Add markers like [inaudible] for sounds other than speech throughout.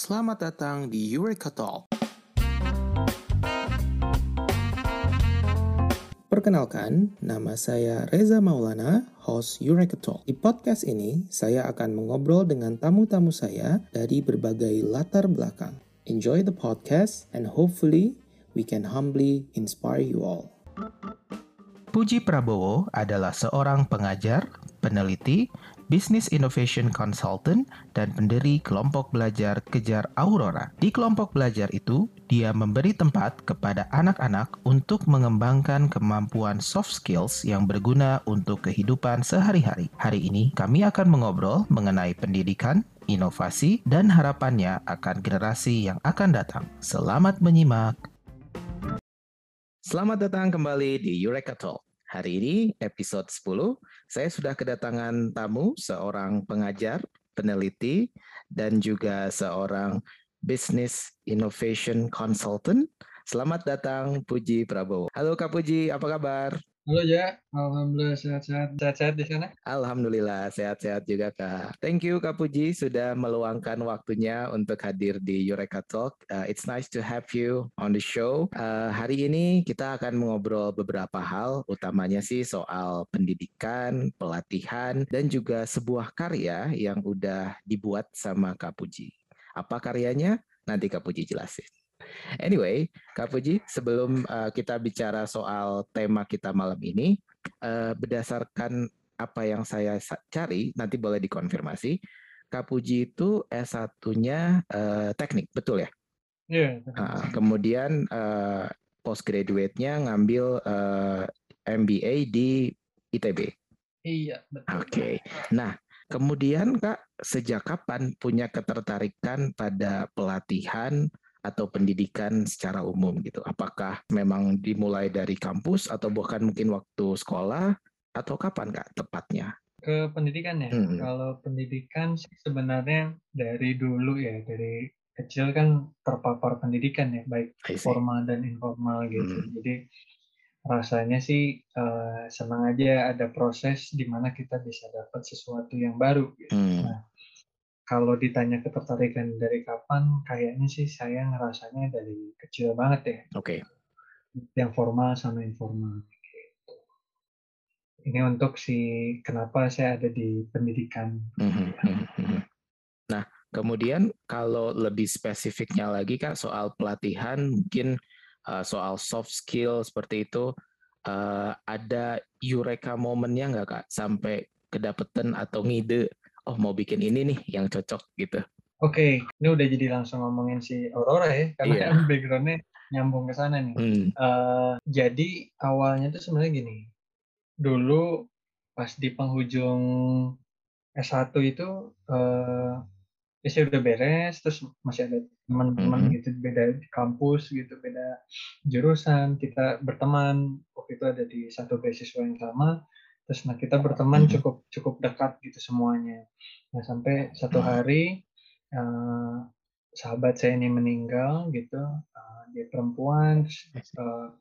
Selamat datang di Eureka Talk. Perkenalkan, nama saya Reza Maulana, host Eureka Talk. Di podcast ini, saya akan mengobrol dengan tamu-tamu saya dari berbagai latar belakang. Enjoy the podcast and hopefully we can humbly inspire you all. Puji Prabowo adalah seorang pengajar, peneliti, Business Innovation Consultant, dan pendiri kelompok belajar Kejar Aurora. Di kelompok belajar itu, dia memberi tempat kepada anak-anak untuk mengembangkan kemampuan soft skills yang berguna untuk kehidupan sehari-hari. Hari ini, kami akan mengobrol mengenai pendidikan, inovasi, dan harapannya akan generasi yang akan datang. Selamat menyimak. Selamat datang kembali di Eureka Talk. Hari ini episode 10 saya sudah kedatangan tamu, seorang pengajar, peneliti, dan juga seorang business innovation consultant. Selamat datang Puji Prabowo. Halo Kak Puji, apa kabar? Halo ya, alhamdulillah sehat-sehat. Sehat-sehat di sana? Alhamdulillah sehat-sehat juga Kak. Thank you Kak Puji sudah meluangkan waktunya untuk hadir di Eureka Talk. Uh, it's nice to have you on the show. Uh, hari ini kita akan mengobrol beberapa hal, utamanya sih soal pendidikan, pelatihan, dan juga sebuah karya yang udah dibuat sama Kak Puji. Apa karyanya? Nanti Kak Puji jelasin. Anyway, Kak Puji, sebelum uh, kita bicara soal tema kita malam ini, uh, berdasarkan apa yang saya cari, nanti boleh dikonfirmasi. Kak Puji itu S1-nya uh, teknik, betul ya? Iya. Yeah, uh, kemudian uh, postgraduate-nya ngambil uh, MBA di ITB. Iya, betul. Oke. Okay. Nah, kemudian Kak, sejak kapan punya ketertarikan pada pelatihan atau pendidikan secara umum gitu. Apakah memang dimulai dari kampus atau bahkan mungkin waktu sekolah atau kapan kak tepatnya? Ke pendidikan ya. Hmm. Kalau pendidikan sih sebenarnya dari dulu ya dari kecil kan terpapar pendidikan ya baik formal dan informal gitu. Hmm. Jadi rasanya sih uh, senang aja ada proses di mana kita bisa dapat sesuatu yang baru. Gitu. Hmm. Nah, kalau ditanya ketertarikan dari kapan, kayaknya sih saya ngerasanya dari kecil banget ya. Oke. Okay. Yang formal sama informal. Gitu. Ini untuk si kenapa saya ada di pendidikan. Mm-hmm. Nah, kemudian kalau lebih spesifiknya lagi kak soal pelatihan, mungkin uh, soal soft skill seperti itu, uh, ada eureka momennya nggak kak sampai kedapetan atau ngide oh mau bikin ini nih yang cocok gitu. Oke, okay. ini udah jadi langsung ngomongin si Aurora ya, karena yeah. kan backgroundnya nyambung ke sana nih. Hmm. Uh, jadi awalnya tuh sebenarnya gini, dulu pas di penghujung S1 itu uh, ya saya udah beres, terus masih ada teman-teman hmm. gitu beda kampus gitu, beda jurusan, kita berteman waktu itu ada di satu beasiswa yang sama, terus nah kita berteman hmm. cukup cukup dekat gitu semuanya nah sampai satu hmm. hari uh, sahabat saya ini meninggal gitu uh, dia perempuan uh,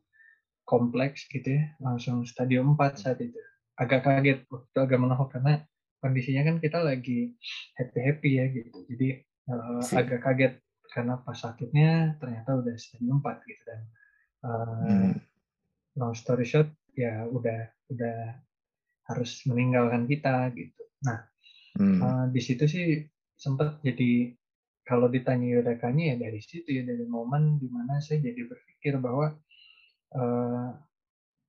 kompleks gitu ya langsung stadium 4 saat itu agak kaget waktu agak menolak karena kondisinya kan kita lagi happy happy ya gitu jadi uh, agak kaget karena pas sakitnya ternyata udah stadium 4 gitu dan uh, hmm. long story short ya udah udah harus meninggalkan kita gitu. Nah hmm. uh, di situ sih sempat jadi kalau ditanya Yodakanya ya dari situ ya dari momen di mana saya jadi berpikir bahwa uh,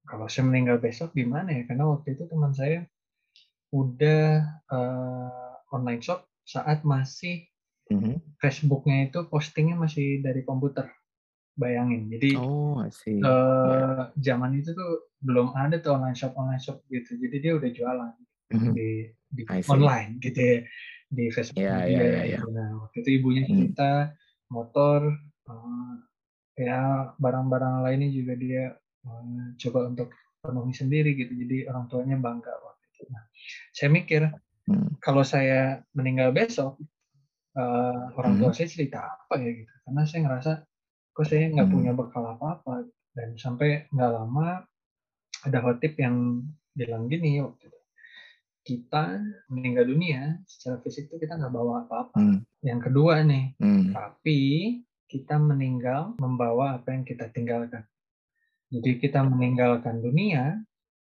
kalau saya meninggal besok gimana ya karena waktu itu teman saya udah uh, online shop saat masih mm-hmm. Facebooknya itu postingnya masih dari komputer bayangin jadi oh, uh, yeah. zaman itu tuh belum ada tuh online shop online shop gitu jadi dia udah jualan mm-hmm. di di online gitu ya di Facebook yeah, dia yeah, yeah, yeah. nah waktu itu ibunya mm-hmm. cerita mm. motor uh, ya barang-barang lainnya juga dia uh, coba untuk penuhi sendiri gitu jadi orang tuanya bangga waktu itu nah saya mikir mm. kalau saya meninggal besok uh, orang tua mm. saya cerita apa ya gitu karena saya ngerasa kok saya nggak hmm. punya bekal apa-apa dan sampai nggak lama ada khotib yang bilang gini waktu itu kita meninggal dunia secara fisik itu kita nggak bawa apa-apa. Hmm. Yang kedua nih, hmm. tapi kita meninggal membawa apa yang kita tinggalkan. Jadi kita meninggalkan dunia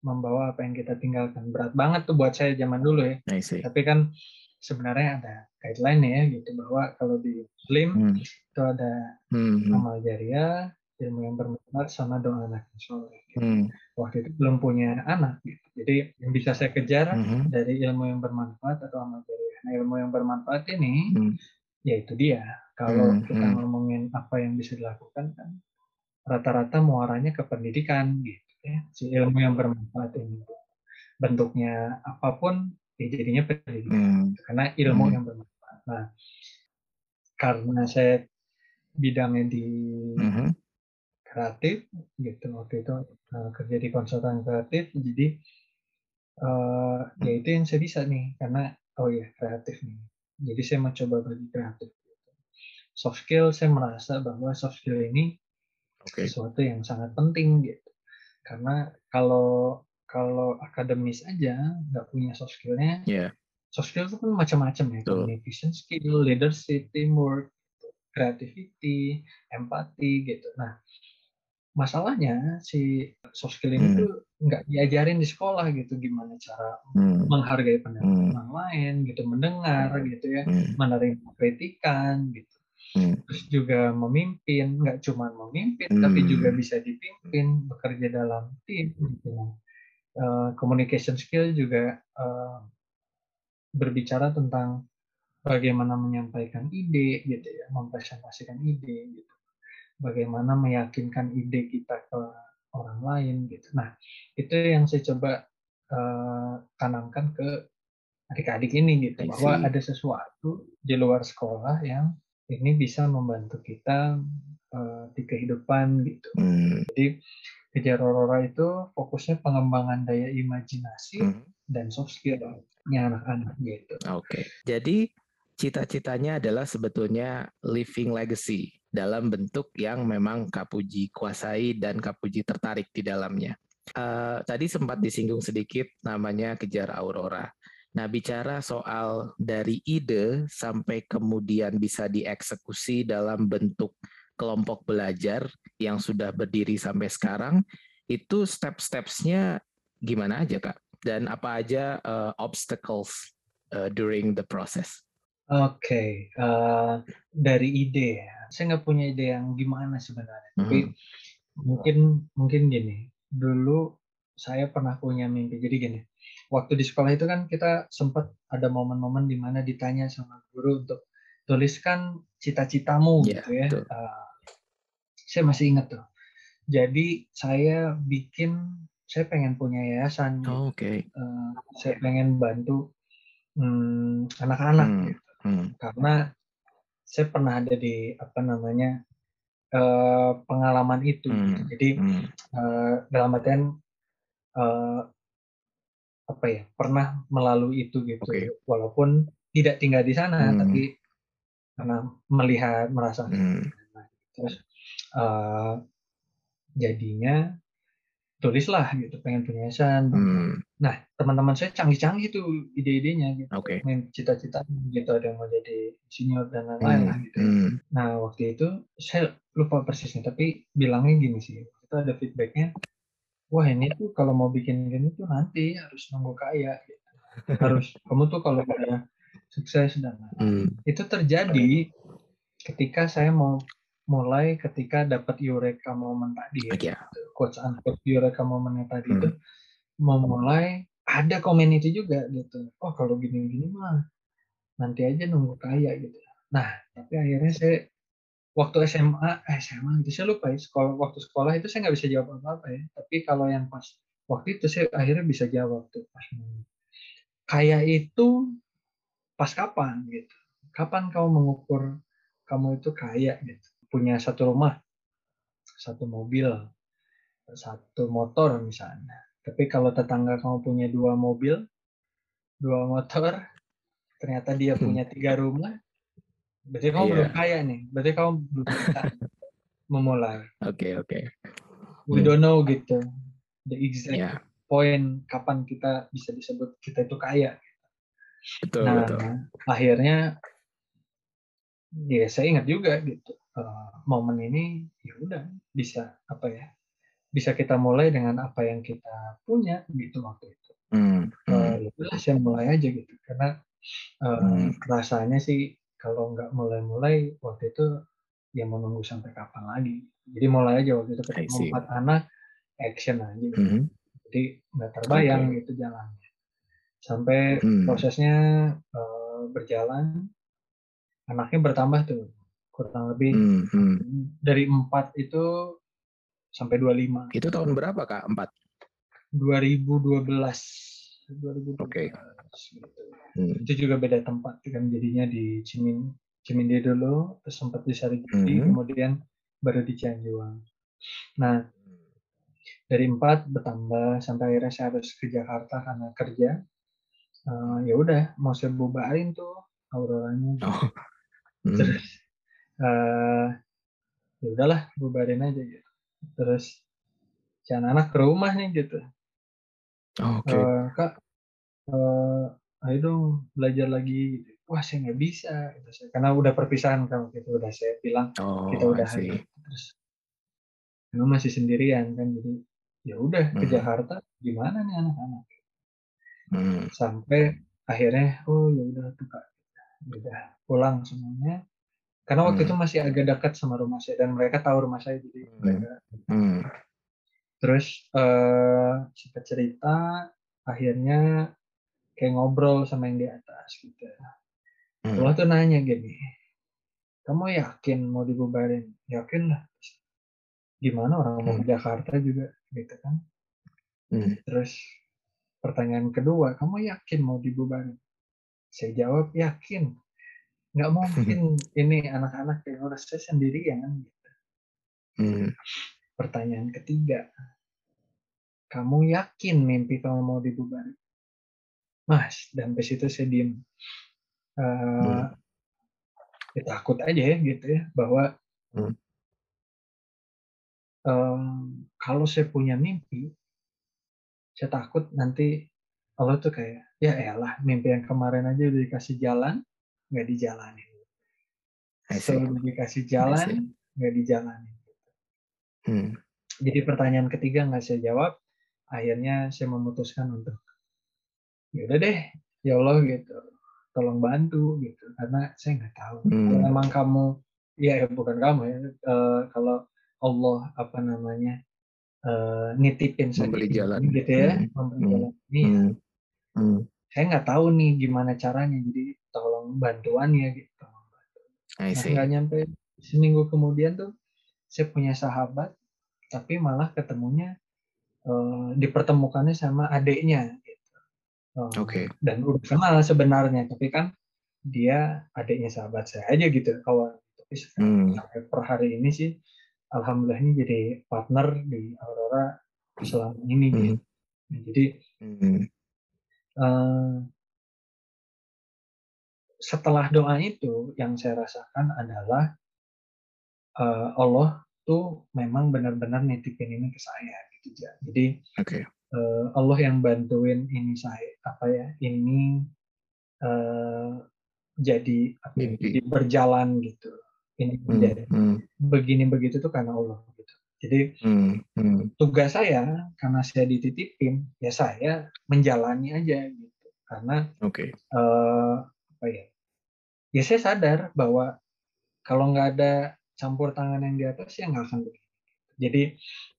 membawa apa yang kita tinggalkan. Berat banget tuh buat saya zaman dulu ya. Tapi kan sebenarnya ada guideline ya gitu bahwa kalau di Muslim hmm. itu ada hmm. amal jariah, ilmu yang bermanfaat sama doa anak soleh. Gitu. Hmm. Waktu itu belum punya anak gitu. Jadi yang bisa saya kejar hmm. dari ilmu yang bermanfaat atau amal jariah. Nah ilmu yang bermanfaat ini hmm. ya itu dia. Kalau hmm. kita hmm. ngomongin apa yang bisa dilakukan kan rata-rata muaranya ke pendidikan gitu ya. Si ilmu yang bermanfaat ini bentuknya apa pun ya jadinya pendidikan hmm. karena ilmu hmm. yang bermanfaat. Nah, karena saya bidangnya di hmm. Kreatif gitu waktu itu uh, kerja di konsultan kreatif jadi uh, ya itu yang saya bisa nih karena oh ya kreatif nih jadi saya mau coba bagi kreatif gitu. soft skill saya merasa bahwa soft skill ini okay. sesuatu yang sangat penting gitu karena kalau kalau akademis aja nggak punya soft skillnya, yeah. soft skill itu kan macam-macam ya, Betul. communication skill, leadership, teamwork, creativity, empati gitu. Nah, masalahnya si soft skill ini hmm. tuh nggak diajarin di sekolah gitu gimana cara hmm. menghargai pendapat hmm. orang lain gitu mendengar hmm. gitu ya hmm. menerima kritikan gitu hmm. terus juga memimpin nggak cuma memimpin hmm. tapi juga bisa dipimpin bekerja dalam tim gitu uh, communication skill juga uh, berbicara tentang bagaimana menyampaikan ide gitu ya, mempresentasikan ide gitu. Bagaimana meyakinkan ide kita ke orang lain gitu. Nah, itu yang saya coba uh, tanamkan ke adik-adik ini gitu bahwa ada sesuatu di luar sekolah yang ini bisa membantu kita uh, di kehidupan gitu. Hmm. Jadi Kejar Aurora itu fokusnya pengembangan daya imajinasi hmm. dan soft skill anak-anak gitu. Oke. Okay. Jadi cita-citanya adalah sebetulnya living legacy dalam bentuk yang memang Kapuji kuasai dan Kapuji tertarik di dalamnya. Uh, tadi sempat disinggung sedikit namanya Kejar Aurora. Nah, bicara soal dari ide sampai kemudian bisa dieksekusi dalam bentuk kelompok belajar yang sudah berdiri sampai sekarang itu step-stepsnya gimana aja kak dan apa aja uh, obstacles uh, during the process? Oke, okay. uh, dari ide, saya nggak punya ide yang gimana sebenarnya. Mm -hmm. Tapi mungkin mungkin gini, dulu saya pernah punya mimpi. Jadi gini, waktu di sekolah itu kan kita sempat ada momen-momen di mana ditanya sama guru untuk tuliskan cita-citamu yeah, gitu ya. Uh, saya masih ingat tuh. Jadi saya bikin, saya pengen punya yayasan. Oh, Oke. Okay. Uh, saya pengen bantu hmm, anak-anak hmm, gitu. Hmm. Karena saya pernah ada di apa namanya uh, pengalaman itu. Hmm, gitu. Jadi hmm. uh, dalam artian uh, apa ya pernah melalui itu gitu. Okay. Walaupun tidak tinggal di sana, hmm. tapi karena melihat merasa hmm. terus uh, jadinya tulislah gitu pengen punya yayasan hmm. nah teman-teman saya canggih-canggih tuh ide-idenya gitu okay. main cita-cita gitu ada yang mau jadi senior dan lain-lain hmm. lah gitu hmm. nah waktu itu saya lupa persisnya tapi bilangnya gini sih itu ada feedbacknya wah ini tuh kalau mau bikin gini tuh nanti harus nunggu kaya gitu. harus kamu tuh kalau udah sukses dan hmm. itu terjadi ketika saya mau mulai ketika dapat eureka moment tadi ya, yeah. quotes unquote eureka momentnya tadi hmm. itu memulai ada komen itu juga gitu. Oh kalau gini-gini mah nanti aja nunggu kaya gitu. Nah tapi akhirnya saya waktu SMA eh, SMA itu saya lupa ya sekolah waktu sekolah itu saya nggak bisa jawab apa-apa ya. Tapi kalau yang pas waktu itu saya akhirnya bisa jawab tuh pas kaya itu pas kapan gitu. Kapan kamu mengukur kamu itu kaya gitu punya satu rumah satu mobil satu motor misalnya tapi kalau tetangga kamu punya dua mobil dua motor ternyata dia hmm. punya tiga rumah berarti kamu yeah. belum kaya nih berarti kamu belum bisa memulai oke okay, oke okay. we don't know gitu the exact yeah. poin kapan kita bisa disebut kita itu kaya. Betul, nah, betul. akhirnya ya saya ingat juga gitu uh, momen ini ya udah bisa apa ya bisa kita mulai dengan apa yang kita punya gitu waktu itu. Hmm, uh, ya saya mulai aja gitu karena uh, hmm. rasanya sih kalau nggak mulai-mulai waktu itu ya mau nunggu sampai kapan lagi. Jadi mulai aja waktu itu ketemu empat anak action aja. Gitu. Hmm jadi nggak terbayang okay. gitu jalannya sampai hmm. prosesnya uh, berjalan anaknya bertambah tuh kurang lebih hmm. Hmm. dari empat itu sampai 25 itu tahun berapa kak empat 2012 2012 Oke. Okay. Gitu. Hmm. Itu juga beda tempat kan jadinya di Cimin Cimindi dulu, terus sempat di Sarigiti, hmm. kemudian baru di Cianjuang. Nah, dari empat bertambah sampai akhirnya saya harus ke Jakarta karena kerja uh, ya udah mau saya bubarin tuh auroranya oh. hmm. terus uh, ya udahlah bubarin aja gitu. Terus si anak-anak ke rumah nih gitu. Oh, okay. uh, kak uh, ayo dong belajar lagi gitu. Wah saya nggak bisa gitu. karena udah perpisahan kalau gitu udah saya bilang oh, kita udah terus karena masih sendirian kan. Jadi ya udah ke hmm. Jakarta gimana nih anak-anak? Hmm. sampai akhirnya oh ya udah tuh kak. Udah pulang semuanya karena waktu hmm. itu masih agak dekat sama rumah saya dan mereka tahu rumah saya jadi hmm. mereka hmm. terus uh, cerita akhirnya kayak ngobrol sama yang di atas gitu hmm. Allah tuh nanya gini kamu yakin mau dibubarin yakin lah gimana orang mau ke hmm. Jakarta juga gitu kan hmm. terus pertanyaan kedua kamu yakin mau dibubarin saya jawab yakin nggak [laughs] mungkin ini anak-anak yang saya sendirian gitu. hmm. pertanyaan ketiga kamu yakin mimpi kamu mau dibubarin mas dan pas itu saya diem uh, hmm. ya takut aja ya gitu ya bahwa hmm um, kalau saya punya mimpi, saya takut nanti Allah tuh kayak, ya elah mimpi yang kemarin aja udah dikasih jalan, nggak dijalanin. Selalu dikasih jalan, nggak dijalanin. Hmm. Jadi pertanyaan ketiga nggak saya jawab, akhirnya saya memutuskan untuk, ya udah deh, ya Allah gitu, tolong bantu gitu, karena saya nggak tahu. Hmm. Kalau memang kamu, ya bukan kamu ya, uh, kalau Allah apa namanya uh, nitipin memberi jalan gitu ya hmm. memberi hmm. jalan ini ya. hmm. Hmm. saya nggak tahu nih gimana caranya jadi tolong bantuannya gitu nah, nggak nyampe seminggu kemudian tuh saya punya sahabat tapi malah ketemunya uh, dipertemukannya sama adiknya gitu. Uh, Oke. Okay. Dan udah kenal sebenarnya, tapi kan dia adiknya sahabat saya aja gitu kawan. Tapi hmm. sampai per hari ini sih alhamdulillah ini jadi partner di Aurora selama ini mm -hmm. gitu. Nah, jadi mm -hmm. uh, setelah doa itu yang saya rasakan adalah uh, Allah tuh memang benar-benar nitipin ini ke saya gitu ya. Jadi okay. uh, eh, Allah yang bantuin ini saya apa ya ini uh, jadi apa, ya, jadi berjalan gitu ini hmm, hmm. begini begitu tuh karena Allah gitu. Jadi hmm, hmm. tugas saya karena saya dititipin ya saya menjalani aja gitu karena okay. uh, apa ya ya saya sadar bahwa kalau nggak ada campur tangan yang di atas ya nggak akan begini. Jadi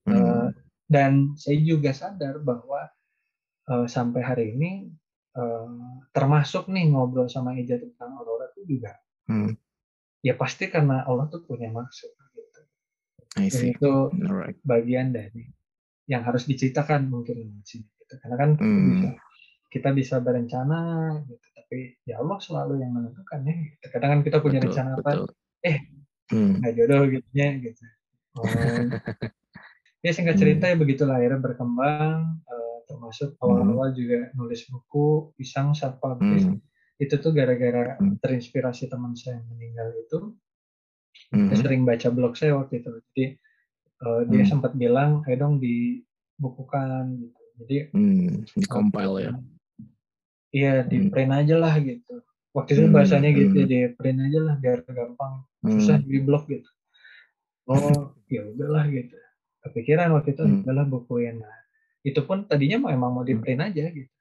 hmm. uh, dan saya juga sadar bahwa uh, sampai hari ini uh, termasuk nih ngobrol sama Ija tentang Aurora itu juga hmm ya pasti karena Allah tuh punya maksud gitu. Itu right. bagian dari yang harus diceritakan mungkin di sini gitu. Karena kan mm. bisa, kita bisa berencana gitu, tapi ya Allah selalu yang menentukan ya. Kadang kan kita punya betul, rencana apa, eh mm. nggak jodoh gitu ya gitu. Oh. ya singkat cerita ya begitulah akhirnya berkembang uh, termasuk awal-awal mm. juga nulis buku pisang self publish mm itu tuh gara-gara hmm. terinspirasi teman saya yang meninggal itu hmm. saya sering baca blog saya waktu itu jadi uh, dia hmm. sempat bilang ayo dong dibukukan gitu Jadi hmm, di compile ya. Iya, di hmm. print aja lah gitu. Waktu itu hmm, bahasanya gitu, hmm. gitu, di print aja lah biar gampang. Susah di blog gitu. Oh, ya udahlah gitu. Kepikiran waktu itu hmm. udahlah bukuin. Nah, itu pun tadinya mau emang mau di hmm. print aja gitu.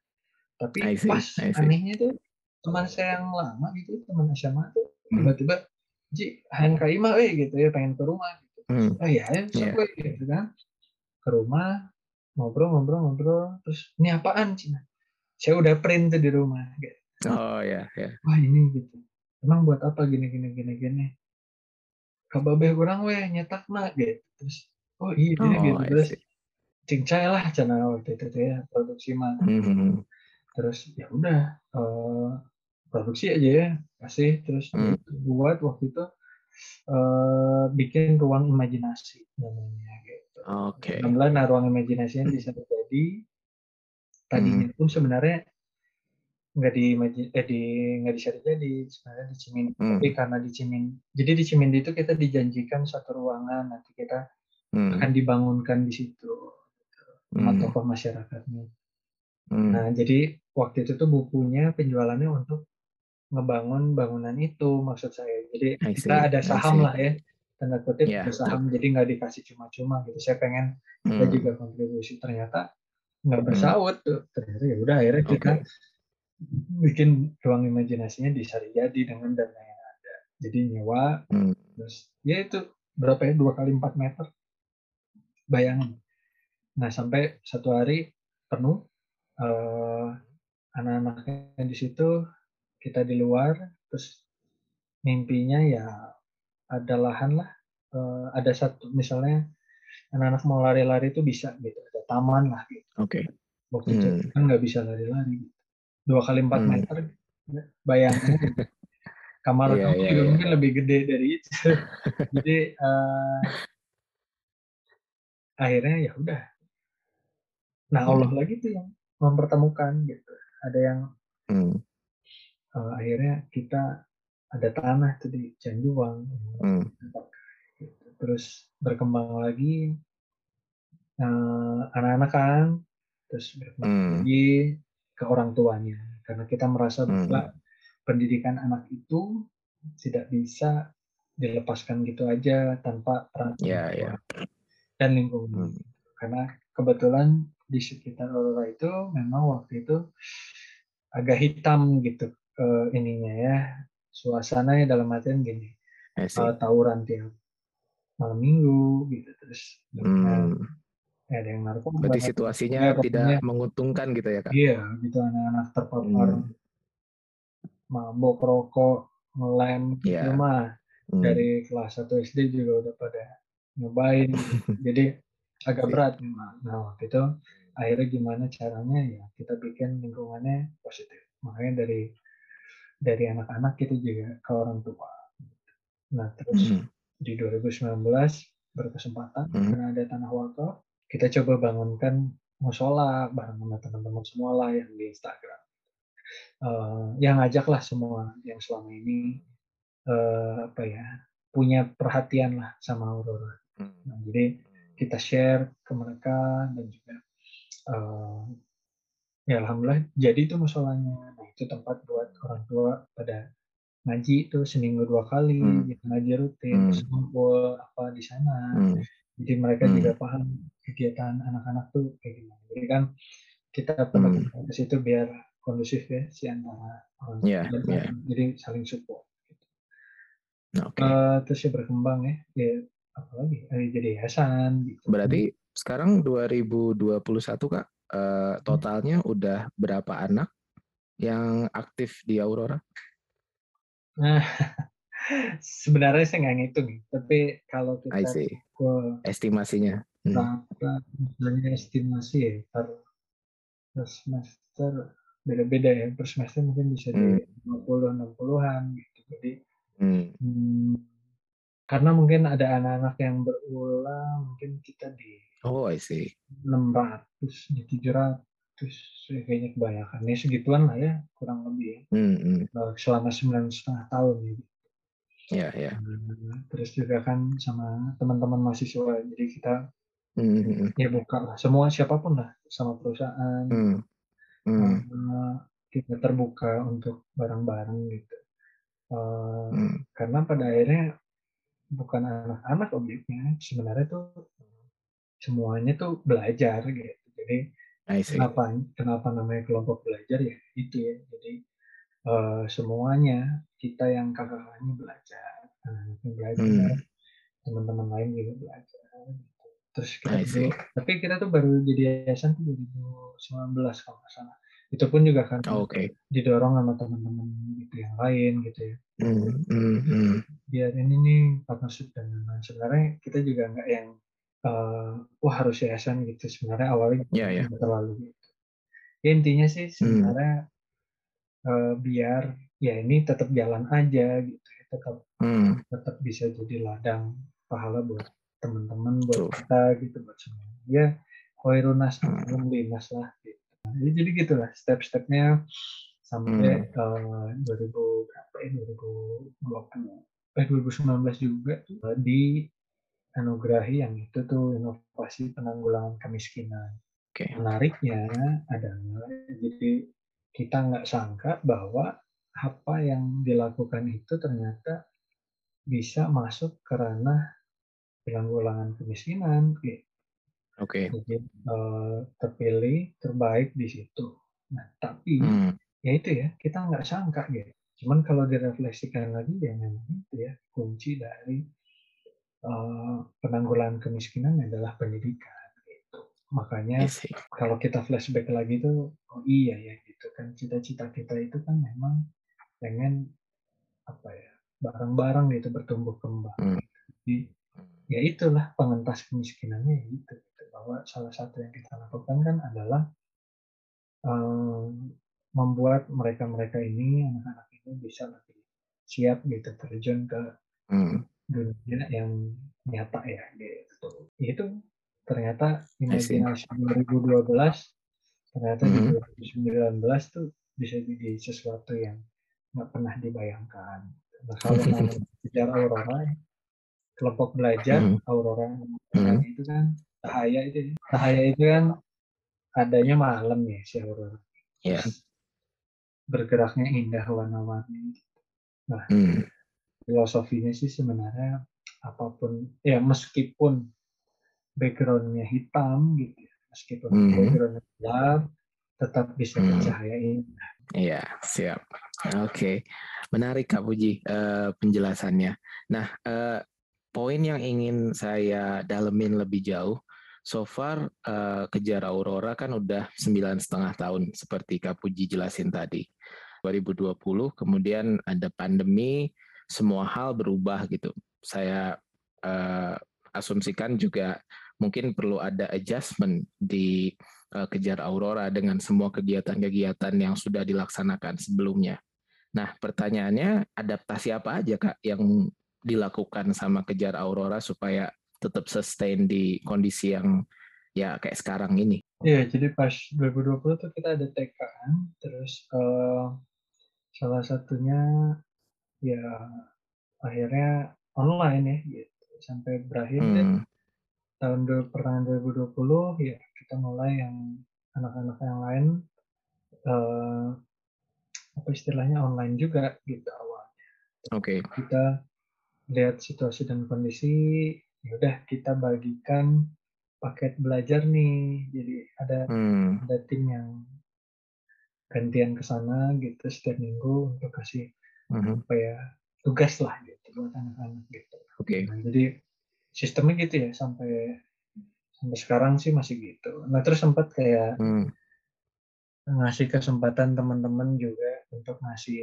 Tapi see, pas anehnya tuh teman saya yang lama gitu, teman SMA tuh hmm. tiba-tiba Ji, ka mah eh gitu ya, pengen ke rumah gitu. Hmm. Oh iya, ya, yeah. gitu kan. Ke rumah, ngobrol-ngobrol-ngobrol, terus ini apaan Cina? Saya udah print tuh di rumah. Gitu. Oh ya, ya. Wah ini gitu. Emang buat apa gini gini gini gini? Kababe kurang weh nyetak nak gitu. Terus oh iya oh, gitu. Terus cincai lah channel waktu itu ya produksi mah. Mm -hmm. Terus ya udah uh, produksi aja ya kasih terus hmm. buat waktu itu uh, bikin ruang imajinasi namanya gitu. Oke. Okay. nah ruang imajinasinya bisa terjadi tadinya hmm. pun sebenarnya nggak di eh di nggak bisa terjadi sebenarnya di Cimindi hmm. tapi karena di Cimindi jadi di Cimindi itu kita dijanjikan satu ruangan nanti kita hmm. akan dibangunkan di situ sama hmm. tokoh masyarakatnya hmm. nah jadi waktu itu tuh bukunya penjualannya untuk ngebangun bangunan itu maksud saya. Jadi kita ada saham lah ya tanda kutip yeah, ada saham jadi nggak dikasih cuma-cuma gitu. Saya pengen kita hmm. juga kontribusi ternyata nggak hmm. bersaut tuh ternyata ya udah akhirnya okay. kita bikin ruang imajinasinya di Sariyadi dengan dana yang ada. Jadi nyewa hmm. terus ya itu berapa ya dua kali empat meter bayangin. Nah sampai satu hari penuh uh, anak-anaknya di situ kita di luar terus mimpinya ya ada lahan lah uh, ada satu misalnya anak-anak mau lari-lari itu bisa gitu taman lah gitu oke okay. waktu hmm. itu kan nggak bisa lari-lari gitu. dua kali empat hmm. meter bayangin gitu. kamar yeah, yeah, juga yeah. mungkin lebih gede dari itu [laughs] jadi uh, akhirnya ya udah nah Allah hmm. lagi tuh yang mempertemukan gitu ada yang hmm uh, akhirnya kita ada tanah tuh di Janjuang hmm. terus berkembang lagi uh, anak-anak kan terus berkembang hmm. lagi ke orang tuanya karena kita merasa hmm. bahwa pendidikan anak itu tidak bisa dilepaskan gitu aja tanpa peran yeah, yeah. dan lingkungan hmm. karena kebetulan di sekitar Aurora itu memang waktu itu agak hitam gitu uh, ininya ya suasananya dalam artian gini uh, tawuran tiap malam minggu gitu terus hmm. Ya, ada yang narkoba berarti situasinya ya, tidak menguntungkan gitu ya kak iya gitu anak-anak terpapar hmm. mabok rokok ngelem gitu yeah. mah hmm. dari kelas 1 SD juga udah pada nyobain gitu. [laughs] jadi agak berat nah waktu itu akhirnya gimana caranya ya kita bikin lingkungannya positif makanya dari dari anak-anak kita juga ke orang tua. Nah terus mm -hmm. di 2019 berkesempatan mm -hmm. karena ada tanah wakaf, kita coba bangunkan musola bareng sama teman-teman semua lah yang di Instagram. Uh, yang ngajaklah semua yang selama ini uh, apa ya punya perhatian lah sama Aurora. Hmm. Nah, jadi kita share ke mereka dan juga uh, ya alhamdulillah jadi itu musolanya itu tempat buat orang tua pada ngaji itu seminggu dua kali hmm. gitu, ngaji rutin hmm. terus ngumpul apa di sana hmm. jadi mereka hmm. juga paham kegiatan anak-anak tuh kayak gimana jadi kan kita pernah hmm. ke situ biar kondusif ya si antara orang yeah, dan yeah. jadi saling support gitu. okay. uh, terus ya berkembang ya ya apalagi eh, jadi yayasan gitu. berarti sekarang 2021 kak uh, totalnya udah berapa anak yang aktif di Aurora? Nah, [laughs] sebenarnya saya nggak ngitung, tapi kalau kita ke estimasinya, hmm. misalnya estimasi ya per, per semester beda-beda ya per semester mungkin bisa di hmm. 50 60-an gitu. Jadi hmm. Hmm, karena mungkin ada anak-anak yang berulang, mungkin kita di Oh, I see. 600, di 700 terus kayaknya kebanyakan ya segituan lah ya kurang lebih ya mm -hmm. selama sembilan setengah tahun ya yeah, yeah. terus juga kan sama teman-teman mahasiswa jadi kita hmm. ya buka lah semua siapa pun lah sama perusahaan hmm. Hmm. kita terbuka untuk barang-barang gitu uh, hmm. karena pada akhirnya bukan anak-anak objeknya sebenarnya tuh semuanya tuh belajar gitu jadi kenapa kenapa namanya kelompok belajar ya itu ya jadi uh, semuanya kita yang kakak-kakaknya belajar anak-anaknya belajar hmm. teman-teman lain juga belajar gitu. Terus kita dulu, tapi kita tuh baru jadi yayasan tuh 2019 kalau nggak salah itu pun juga kan oh, okay. didorong sama teman-teman itu yang lain gitu ya mm, mm, mm. biar ini nih partnership dan lain-lain sebenarnya kita juga nggak yang uh, wah harus yayasan gitu sebenarnya awalnya yeah, yeah. terlalu gitu ya intinya sih mm. sebenarnya mm. uh, biar ya ini tetap jalan aja gitu ya tetap mm. tetap bisa jadi ladang pahala buat teman-teman buat Tuh. kita gitu buat semua ya koirunas mm. linas lah gitu jadi, jadi gitulah step-stepnya sampai hmm. uh, 2000 berapa ya 2020 eh 2019 juga tuh uh, di anugerahi yang itu tuh inovasi penanggulangan kemiskinan. Okay. Menariknya adalah jadi kita nggak sangka bahwa apa yang dilakukan itu ternyata bisa masuk ke ranah penanggulangan kemiskinan gitu. Oke. Okay. Jadi uh, terpilih terbaik di situ. Nah, tapi hmm. ya itu ya kita nggak sangka gitu. Cuman kalau direfleksikan lagi ya memang itu ya kunci dari uh, penanggulangan kemiskinan adalah pendidikan gitu. Makanya kalau kita flashback lagi tuh oh iya ya gitu kan cita-cita kita itu kan memang pengen apa ya bareng-bareng gitu bertumbuh kembang. Hmm. Jadi ya itulah pengentas kemiskinannya itu bahwa salah satu yang kita lakukan kan adalah um, membuat mereka-mereka ini anak-anak ini bisa lebih siap gitu terjun ke hmm. dunia yang nyata ya gitu. Itu ternyata imajinasi 2012 ternyata hmm. di 2019 tuh bisa jadi sesuatu yang nggak pernah dibayangkan. Nah, kalau [laughs] bicara Aurora, kelompok belajar hmm. Aurora hmm. itu kan cahaya itu ya. cahaya itu kan adanya malam ya si aurora yeah. bergeraknya indah warna-warni nah hmm. filosofinya sih sebenarnya apa pun ya meskipun backgroundnya hitam gitu ya, meskipun hmm. backgroundnya gelap tetap bisa hmm. bercahaya indah Iya, siap. Oke, okay. menarik Kak Puji uh, penjelasannya. Nah, uh, poin yang ingin saya dalemin lebih jauh so far uh, kejar Aurora kan udah sembilan setengah tahun seperti Kak Puji jelasin tadi. 2020 kemudian ada pandemi, semua hal berubah gitu. Saya uh, asumsikan juga mungkin perlu ada adjustment di uh, kejar Aurora dengan semua kegiatan-kegiatan yang sudah dilaksanakan sebelumnya. Nah, pertanyaannya adaptasi apa aja Kak yang dilakukan sama kejar Aurora supaya tetap sustain di kondisi yang ya kayak sekarang ini. Iya, jadi pas 2020 tuh kita ada TK kan, terus uh, salah satunya ya akhirnya online ya gitu sampai berakhir hmm. dan tahun pertengahan 2020 ya kita mulai yang anak-anak yang lain uh, apa istilahnya online juga gitu awalnya. Oke. Okay. Kita lihat situasi dan kondisi ya udah kita bagikan paket belajar nih jadi ada hmm. ada tim yang gantian ke sana gitu setiap minggu untuk kasih hmm. apa ya tugas lah gitu buat anak-anak gitu oke okay. nah, jadi sistemnya gitu ya sampai sampai sekarang sih masih gitu nah terus sempat kayak hmm. ngasih kesempatan teman-teman juga untuk ngasih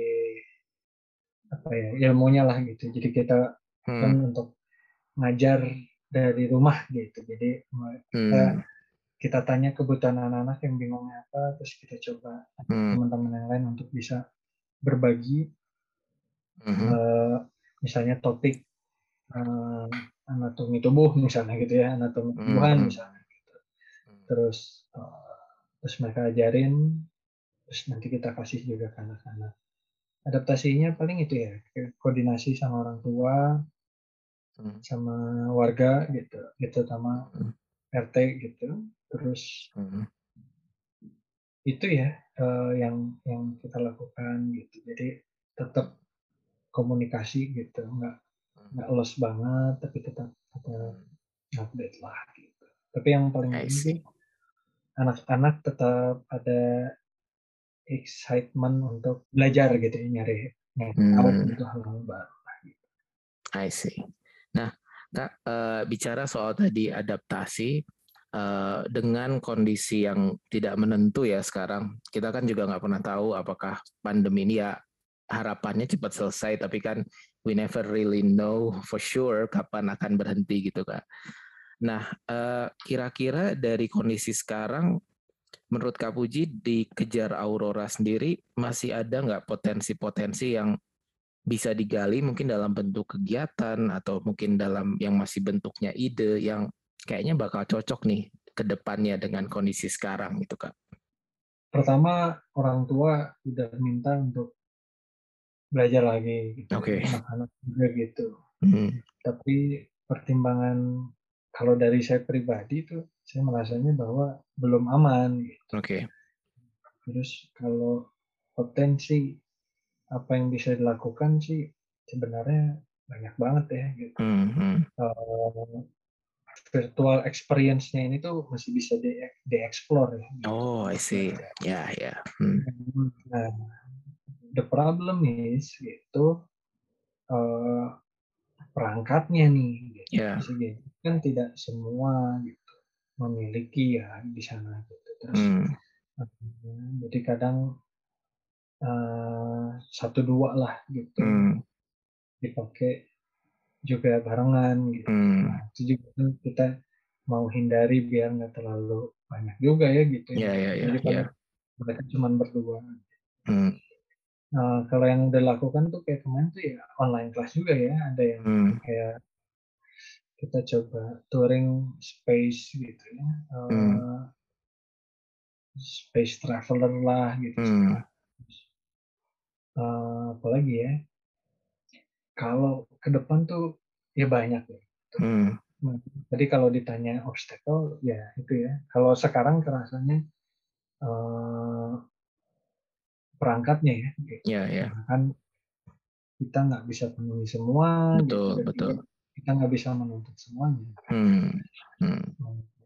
apa ya ilmunya lah gitu jadi kita kan hmm. kan untuk ngajar dari rumah gitu. Jadi kita, hmm. kita tanya kebutuhan anak-anak yang bingungnya apa, terus kita coba hmm. teman-teman yang lain untuk bisa berbagi. Hmm. Uh, misalnya topik uh, anatomi tubuh misalnya gitu ya, anatomi hmm. tubuhan hmm. misalnya gitu. Terus uh, terus mereka ajarin, terus nanti kita kasih juga ke anak-anak. Adaptasinya paling itu ya, koordinasi sama orang tua, Hmm. sama warga gitu gitu sama hmm. RT gitu terus hmm. itu ya uh, yang yang kita lakukan gitu jadi tetap komunikasi gitu nggak nggak los banget tapi tetap tetap update lah gitu tapi yang paling penting anak-anak tetap ada excitement untuk belajar gitu ya nyari nyari hmm. tahu untuk hal-hal baru gitu. I see. Nah, Kak, uh, bicara soal tadi adaptasi uh, dengan kondisi yang tidak menentu ya sekarang, kita kan juga nggak pernah tahu apakah pandemi ini ya harapannya cepat selesai, tapi kan we never really know for sure kapan akan berhenti gitu kak. Nah, uh, kira-kira dari kondisi sekarang, menurut Kak Puji di kejar Aurora sendiri masih ada nggak potensi-potensi yang bisa digali mungkin dalam bentuk kegiatan atau mungkin dalam yang masih bentuknya ide yang kayaknya bakal cocok nih ke depannya dengan kondisi sekarang gitu Kak. Pertama orang tua udah minta untuk belajar lagi gitu. Okay. Anak-anak juga gitu. Hmm. Tapi pertimbangan kalau dari saya pribadi itu saya merasanya bahwa belum aman gitu. Oke. Okay. Terus kalau potensi apa yang bisa dilakukan sih sebenarnya banyak banget ya gitu. Mm -hmm. uh, virtual experience-nya ini tuh masih bisa di, explore ya. Oh, I see. Ya, yeah, ya. Yeah. Hmm. Nah, the problem is gitu uh, perangkatnya nih. Gitu. Yeah. Gitu. Kan tidak semua gitu memiliki ya di sana gitu. Terus, mm. uh, jadi kadang uh, satu dua lah gitu hmm. dipakai juga barengan gitu hmm. nah, itu juga kan kita mau hindari biar nggak terlalu banyak juga ya gitu yeah, yeah, yeah, jadi yeah. mereka cuma berdua hmm. nah kalau yang dilakukan tuh kayak kemarin tuh ya online class juga ya ada yang hmm. kayak kita coba touring space gitu ya uh, hmm. space traveler lah gitu hmm. uh, apalagi ya kalau ke depan tuh ya banyak ya. Hmm. jadi kalau ditanya obstacle ya itu ya. Kalau sekarang kerasanya uh, perangkatnya ya ya ya. Kan kita nggak bisa penuhi semua betul gitu, betul kita nggak bisa menuntut semuanya hmm. Hmm.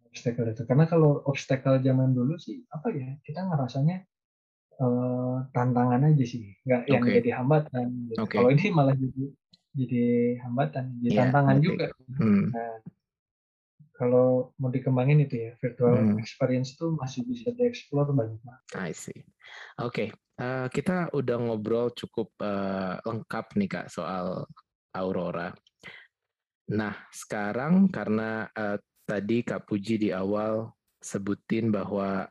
obstacle itu karena kalau obstacle zaman dulu sih apa ya kita ngerasanya uh, tantangan aja sih, nggak okay. yang jadi hambatan. Gitu. Okay. Kalau ini malah jadi jadi hambatan, jadi yeah, tantangan okay. juga. Hmm. Nah, kalau mau dikembangin itu ya virtual hmm. experience tuh masih bisa dieksplor banyak banget. I see. Oke, okay. uh, kita udah ngobrol cukup uh, lengkap nih kak soal Aurora. Nah, sekarang karena uh, tadi Kak Puji di awal sebutin bahwa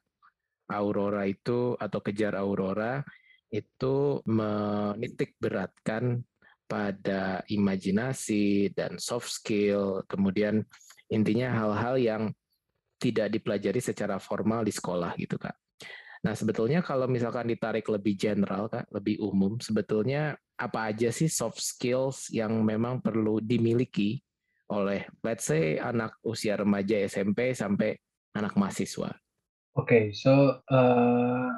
Aurora itu atau kejar Aurora itu menitik beratkan pada imajinasi dan soft skill, kemudian intinya hal-hal yang tidak dipelajari secara formal di sekolah gitu kak. Nah sebetulnya kalau misalkan ditarik lebih general kak, lebih umum, sebetulnya apa aja sih soft skills yang memang perlu dimiliki oleh let's say anak usia remaja SMP sampai anak mahasiswa? Oke, so, uh,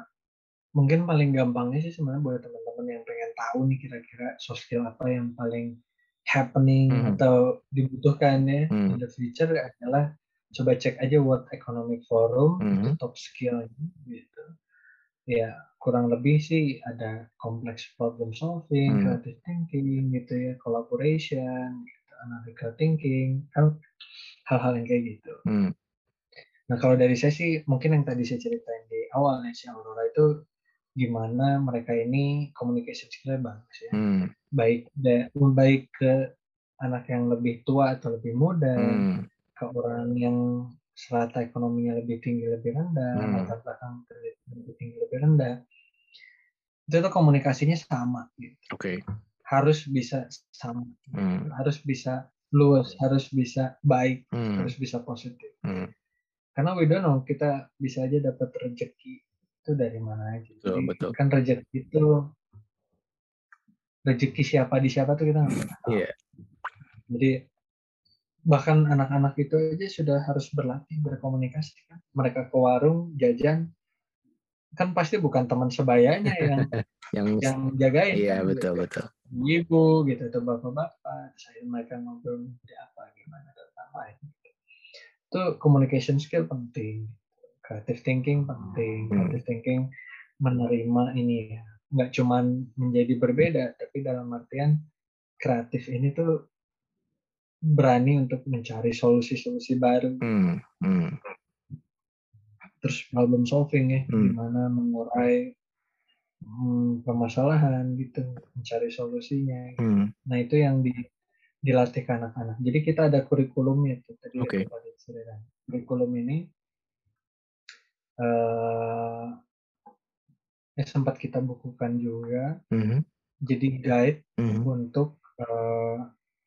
mungkin paling gampangnya sih sebenarnya buat teman-teman yang pengen tahu nih kira-kira soft skill apa yang paling happening hmm. atau dibutuhkan ya hmm. in the future adalah coba cek aja World Economic Forum itu hmm. top skill gitu. Ya, kurang lebih sih ada complex problem solving, hmm. creative thinking gitu ya, collaboration, gitu, analytical thinking, kan hal-hal yang kayak gitu. Hmm. Nah kalau dari saya sih mungkin yang tadi saya ceritain di awal nih si Aurora itu gimana mereka ini communication skillnya bagus ya. Hmm. Baik baik ke anak yang lebih tua atau lebih muda, hmm. Ke orang yang serata ekonominya lebih tinggi lebih rendah, hmm. latar belakang lebih tinggi lebih rendah. Itu tuh komunikasinya sama gitu. Oke. Okay. Harus bisa sama. Hmm. Harus bisa luas, harus bisa baik, hmm. harus bisa positif. Hmm karena we don't know kita bisa aja dapat rezeki itu dari mana aja. Betul, Jadi, betul. Kan rezeki itu rezeki siapa di siapa tuh kita nggak tahu. Yeah. Jadi bahkan anak-anak itu aja sudah harus berlatih berkomunikasi kan. Mereka ke warung jajan. Kan pasti bukan teman sebayanya [laughs] yang yang, yang jagain iya kan, betul gitu. betul. ibu gitu atau bapak-bapak. Saya mereka ngobrol di apa gimana dan lain. Itu communication skill penting. Creative thinking penting. Hmm. creative thinking menerima ini ya. Nggak cuman menjadi berbeda tapi dalam artian kreatif ini tuh berani untuk mencari solusi-solusi baru. Hmm. Hmm. Terus problem solving ya, hmm. gimana mengurai hmm, permasalahan gitu, mencari solusinya. Gitu. Hmm. Nah itu yang di, dilatih ke anak-anak. Jadi kita ada kurikulumnya tuh tadi okay. Kurikulum ini uh, eh, sempat kita bukukan juga. -hmm. Jadi guide -hmm. untuk uh,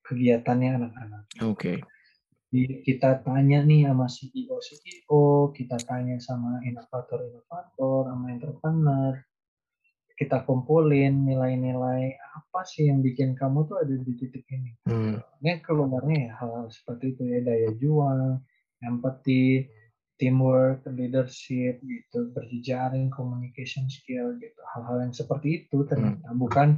kegiatannya anak-anak. Oke. Okay. kita tanya nih sama CEO CEO, kita tanya sama inovator-inovator, sama entrepreneur, kita kumpulin nilai-nilai apa sih yang bikin kamu tuh ada di titik ini. Hmm. Ini keluarnya ya hal-hal seperti itu ya daya juang, empathy, teamwork, leadership gitu, berjejaring, communication skill gitu, hal-hal yang seperti itu ternyata hmm. bukan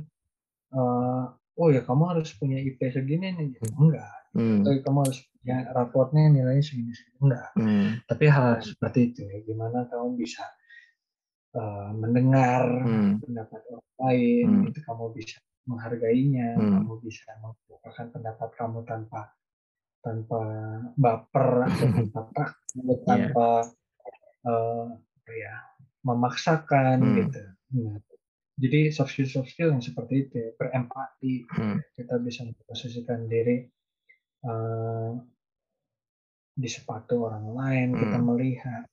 uh, oh ya kamu harus punya IP segini nih hmm. enggak hmm. atau kamu harus punya raportnya nilainya segini segini enggak hmm. tapi hal seperti itu ya gimana kamu bisa uh, mendengar hmm. pendapat orang lain hmm. itu kamu bisa menghargainya hmm. kamu bisa mengungkapkan pendapat kamu tanpa tanpa baper atau [laughs] tanpa takut yeah. tanpa uh, ya memaksakan hmm. gitu nah, jadi soft skill soft skill yang seperti itu ya, berempati hmm. kita bisa memposisikan diri uh, di sepatu orang lain hmm. kita melihat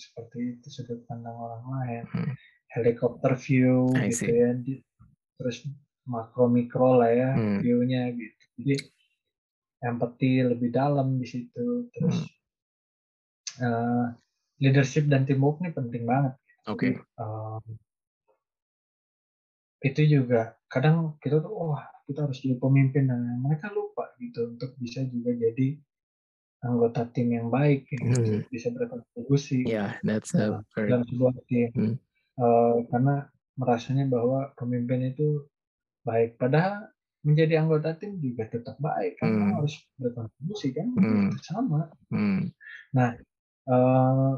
seperti itu sudut pandang orang lain hmm. helikopter view I gitu ya di, terus makro mikro lah ya hmm. viewnya gitu jadi empati lebih dalam di situ terus hmm. uh, leadership dan teamwork ini penting banget oke okay. Itu juga kadang kita tuh wah kita harus jadi pemimpin dan mereka lupa gitu untuk bisa juga jadi anggota tim yang baik gitu, hmm. bisa berkontribusi yeah that's a very... dalam sebuah tim hmm. uh, karena merasanya bahwa pemimpin itu baik padahal menjadi anggota tim juga tetap baik karena hmm. harus berkontribusi kan hmm. sama hmm. nah uh,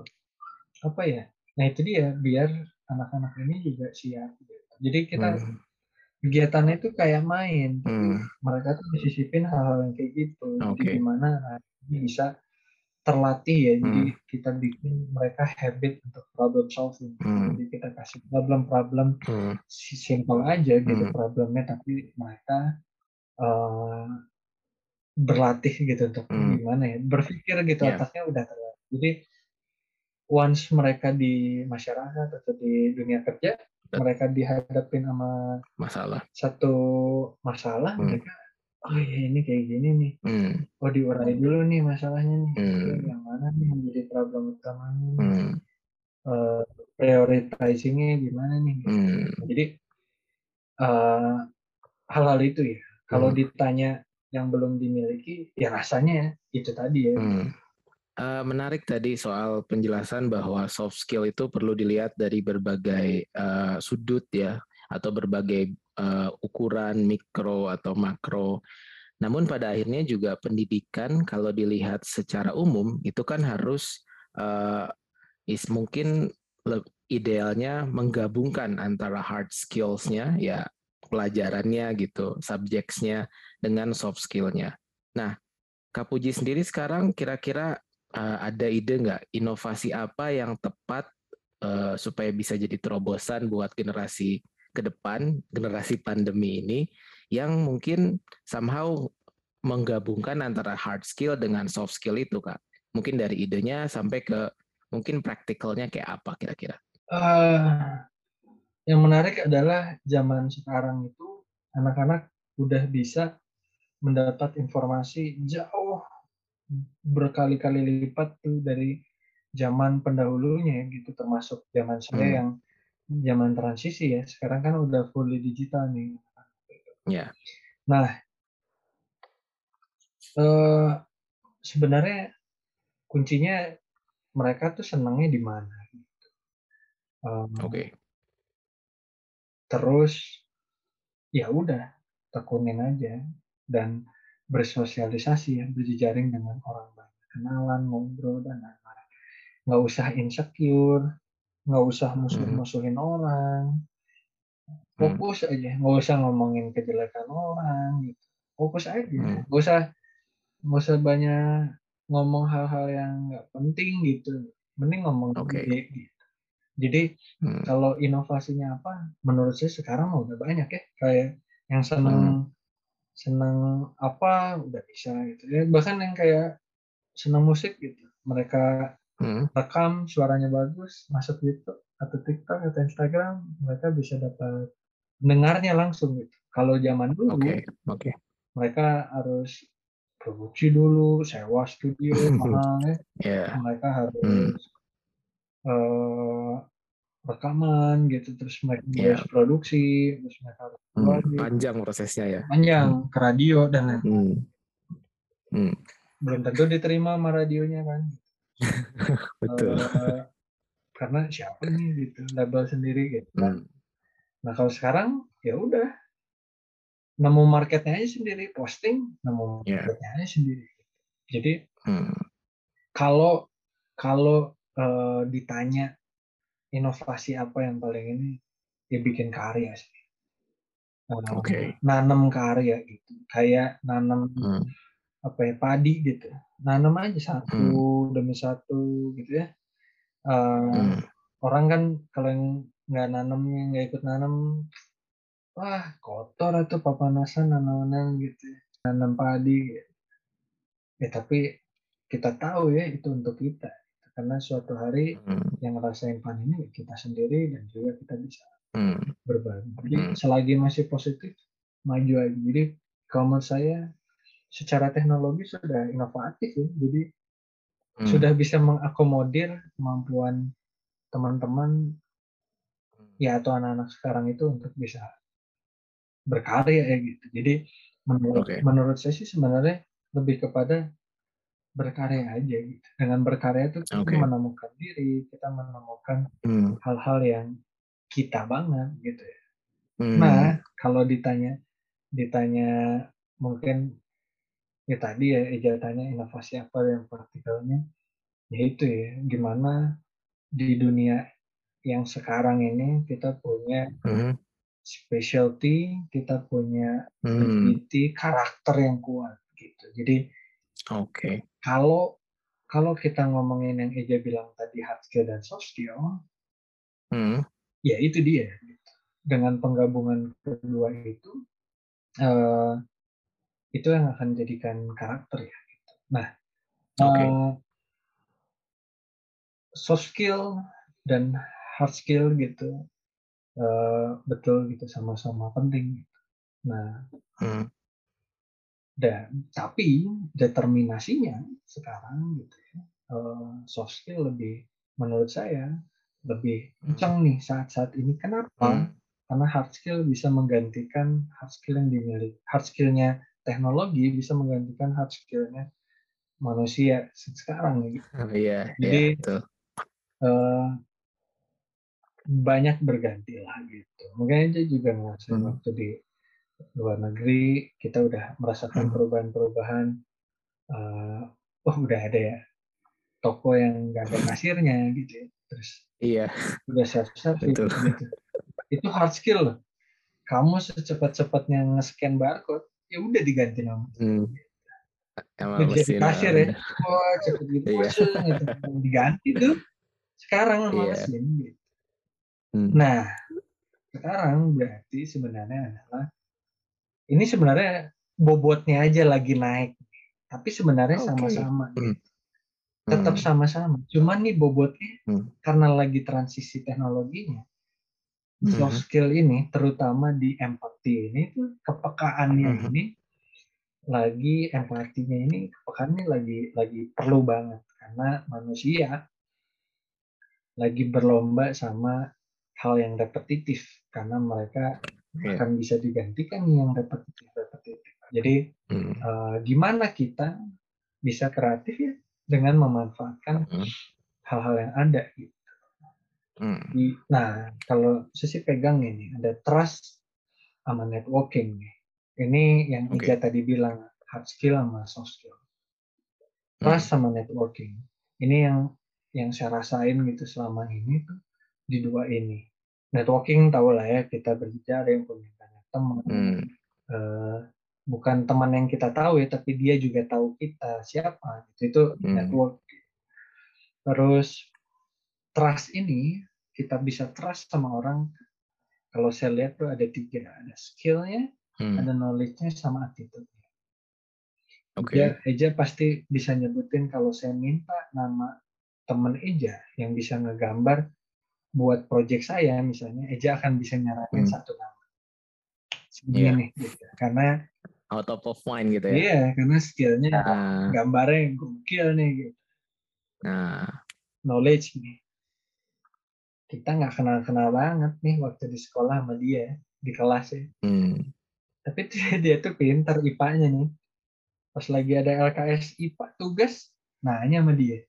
apa ya nah itu dia biar anak-anak ini juga siap jadi kita hmm. kegiatannya itu kayak main. Hmm. Mereka tuh disisipin hal-hal yang kayak gitu. Okay. Jadi gimana bisa terlatih ya. Hmm. Jadi kita bikin mereka habit untuk problem solving. Hmm. Jadi kita kasih problem-problem hmm. simple aja gitu hmm. problemnya, tapi mereka uh, berlatih gitu untuk hmm. gimana ya berpikir gitu yeah. otaknya udah terlatih. Jadi once mereka di masyarakat atau di dunia kerja mereka dihadapin sama masalah satu masalah hmm. mereka oh ya ini kayak gini nih hmm. oh diurai dulu nih masalahnya nih hmm. yang mana nih yang jadi problem utamanya nih hmm. uh, prioritizingnya gimana nih hmm. jadi uh, hal-hal itu ya kalau hmm. ditanya yang belum dimiliki ya rasanya itu tadi ya hmm Uh, menarik tadi soal penjelasan bahwa soft skill itu perlu dilihat dari berbagai uh, sudut ya atau berbagai uh, ukuran mikro atau makro. Namun pada akhirnya juga pendidikan kalau dilihat secara umum itu kan harus uh, is mungkin idealnya menggabungkan antara hard skills-nya ya pelajarannya gitu, subjects-nya dengan soft skill-nya. Nah, Kapuji sendiri sekarang kira-kira uh, ada ide nggak inovasi apa yang tepat uh, supaya bisa jadi terobosan buat generasi ke depan, generasi pandemi ini yang mungkin somehow menggabungkan antara hard skill dengan soft skill itu, Kak. Mungkin dari idenya sampai ke mungkin praktikalnya kayak apa kira-kira? Uh, yang menarik adalah zaman sekarang itu anak-anak udah bisa mendapat informasi jauh berkali-kali lipat tuh dari zaman pendahulunya gitu termasuk zaman saya hmm. yang zaman transisi ya sekarang kan udah fully digital nih. Yeah. Nah, eh, sebenarnya kuncinya mereka tuh senangnya di mana gitu. Um, Oke. Okay. Terus ya udah tekunin aja dan bersosialisasi ya berjejaring dengan orang banyak kenalan ngobrol dan lain-lain nggak usah insecure nggak usah musuh-musuhin hmm. orang fokus hmm. aja nggak usah ngomongin kejelekan orang gitu fokus aja hmm. nggak usah nggak usah banyak ngomong hal-hal yang nggak penting gitu mending ngomong okay. gitu jadi hmm. kalau inovasinya apa menurut saya sekarang udah banyak ya kayak yang seneng hmm. Seneng apa udah bisa gitu ya bahkan yang kayak seneng musik gitu mereka hmm. rekam suaranya bagus masuk YouTube atau TikTok atau Instagram mereka bisa dapat dengarnya langsung gitu kalau zaman dulu okay. Okay. mereka harus produksi dulu sewa studio [laughs] mahal ya yeah. mereka harus hmm. uh, rekaman gitu terus mereka yeah. harus produksi terus mereka harus hmm, panjang prosesnya ya panjang hmm. ke radio dan lain hmm. Hmm. belum tentu diterima sama radionya kan [laughs] betul uh, karena siapa nih gitu label sendiri gitu hmm. nah kalau sekarang ya udah nemu marketnya aja sendiri posting nemu yeah. marketnya aja sendiri jadi hmm. kalau kalau uh, ditanya inovasi apa yang paling ini ya bikin karya sih. Oke. Okay. Nanam karya gitu. Kayak nanam hmm. apa ya padi gitu. Nanam aja satu hmm. demi satu gitu ya. Uh, hmm. Orang kan kalau yang nggak nanamnya nggak ikut nanam, wah kotor atau papanasan nanam-nanam gitu. Ya. Nanam padi. Gitu. Ya tapi kita tahu ya itu untuk kita karena suatu hari hmm. yang ngerasain panen ini kita sendiri dan juga kita bisa hmm. berbagi. Jadi hmm. selagi masih positif maju aja. Jadi kalau menurut saya secara teknologi sudah inovatif ya. Jadi hmm. sudah bisa mengakomodir kemampuan teman-teman ya atau anak-anak sekarang itu untuk bisa berkarya ya gitu. Jadi menurut okay. menurut saya sih sebenarnya lebih kepada berkarya aja gitu. Dengan berkarya itu kita okay. menemukan diri, kita menemukan hmm. hal-hal hmm. yang kita banget gitu ya. Hmm. Nah, kalau ditanya ditanya mungkin ya tadi ya Eja tanya inovasi apa yang praktikalnya ya itu ya gimana di dunia yang sekarang ini kita punya hmm. specialty kita punya hmm. karakter yang kuat gitu jadi oke okay kalau kalau kita ngomongin yang Eja bilang tadi hard skill dan soft skill, hmm. Ya itu dia. Dengan penggabungan kedua itu, uh, itu yang akan jadikan karakter ya. Gitu. Nah, okay. uh, eh, soft skill dan hard skill gitu, uh, betul gitu sama-sama penting. Gitu. Nah, hmm. Dan tapi determinasinya sekarang gitu ya, uh, soft skill lebih menurut saya lebih hmm. kencang nih saat-saat ini. Kenapa? Hmm. Karena hard skill bisa menggantikan hard skill yang dimiliki. Hard skillnya teknologi bisa menggantikan hard skillnya manusia sekarang gitu. Oh, iya, Jadi iya, Uh, banyak berganti lah gitu. Mungkin aja juga ngerasain hmm. waktu di luar negeri kita udah merasakan hmm. perubahan-perubahan uh, oh udah ada ya toko yang nggak ada kasirnya gitu ya. Terus iya udah self service gitu. itu hard skill loh kamu secepat-cepatnya nge-scan barcode ya udah diganti nama hmm. Emang jadi kasir ya oh cepet gitu iya. gitu. diganti tuh sekarang sama iya. mesin gitu. Hmm. nah sekarang berarti sebenarnya adalah ini sebenarnya bobotnya aja lagi naik tapi sebenarnya sama-sama okay. hmm. Tetap hmm. sama-sama cuman nih bobotnya hmm. karena lagi transisi teknologinya hmm. soft skill ini terutama di empati ini tuh kepekaannya hmm. ini lagi empatinya ini kepekaannya lagi lagi perlu banget karena manusia lagi berlomba sama hal yang repetitif karena mereka yeah. akan bisa digantikan yang repetitif repetitif jadi hmm. uh, gimana kita bisa kreatif ya dengan memanfaatkan hmm. hal-hal yang ada gitu. Hmm. Nah, kalau sisi pegang ini ada trust sama networking nih. Ini yang okay. Ija tadi bilang hard skill sama soft skill. Trust hmm. sama networking. Ini yang yang saya rasain gitu selama ini tuh di dua ini. Networking tahu lah ya kita berbicara yang punya banyak teman. Hmm. Uh, bukan teman yang kita tahu ya, tapi dia juga tahu kita siapa. Gitu. Itu hmm. network. Terus trust ini kita bisa trust sama orang kalau saya lihat tuh ada tiga ada skillnya hmm. ada knowledge-nya sama attitude-nya Oke. Okay. Eja, pasti bisa nyebutin kalau saya minta nama teman Eja yang bisa ngegambar buat project saya misalnya Eja akan bisa nyaranin hmm. satu nama. Segini yeah. nih gitu. Karena out of mind gitu ya. Iya, karena skillnya nah. gambarnya gokil nih gitu. Nah, knowledge nih kita nggak kenal-kenal banget nih waktu di sekolah sama dia di kelas ya. Hmm. Tapi [laughs] dia tuh pintar IPA-nya nih. Pas lagi ada LKS IPA tugas, nanya sama dia.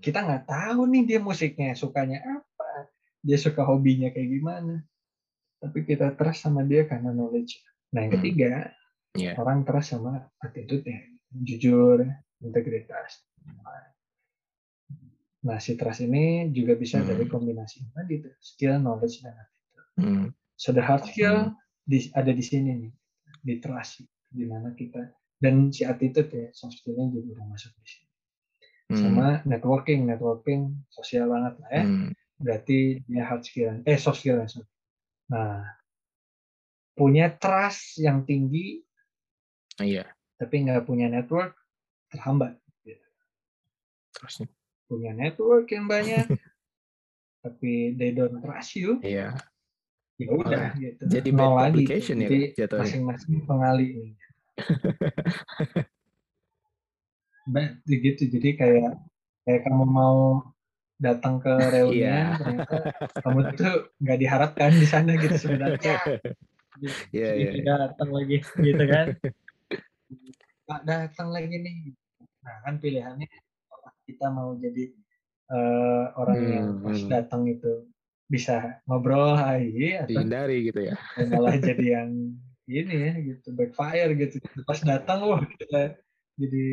Kita nggak tahu nih dia musiknya sukanya apa, dia suka hobinya kayak gimana. Tapi kita trust sama dia karena knowledge. Nah yang hmm. ketiga, hmm. Yeah. orang trust sama attitude-nya, jujur, integritas. Nah, si trust ini juga bisa hmm. dari kombinasi tadi tuh, skill, knowledge, dan attitude. Hmm. So the hard skill hmm. di, ada di sini nih, di trust, di mana kita dan si attitude ya, soft skillnya juga udah masuk di sini. Hmm. Sama networking, networking sosial banget lah ya. Hmm. Berarti dia hard skill, eh soft skill ya. Nah, punya trust yang tinggi, iya. Tapi nggak punya network, terhambat. Terusnya punya network yang banyak [laughs] tapi they don't trust you. Iya. Ya udah oh, gitu. jadi mau lagi ya jadi masing-masing pengali nih [laughs] bad gitu jadi kayak kayak kamu mau datang ke [laughs] reuni yeah. ternyata kamu tuh nggak diharapkan di sana gitu sebenarnya. Yeah, yeah, yeah. datang lagi gitu kan nggak datang lagi nih nah kan pilihannya kita mau jadi uh, orang hmm, yang pas hmm. datang itu bisa ngobrol hai atau dihindari gitu ya [laughs] malah jadi yang ini ya gitu backfire gitu pas datang wah kita jadi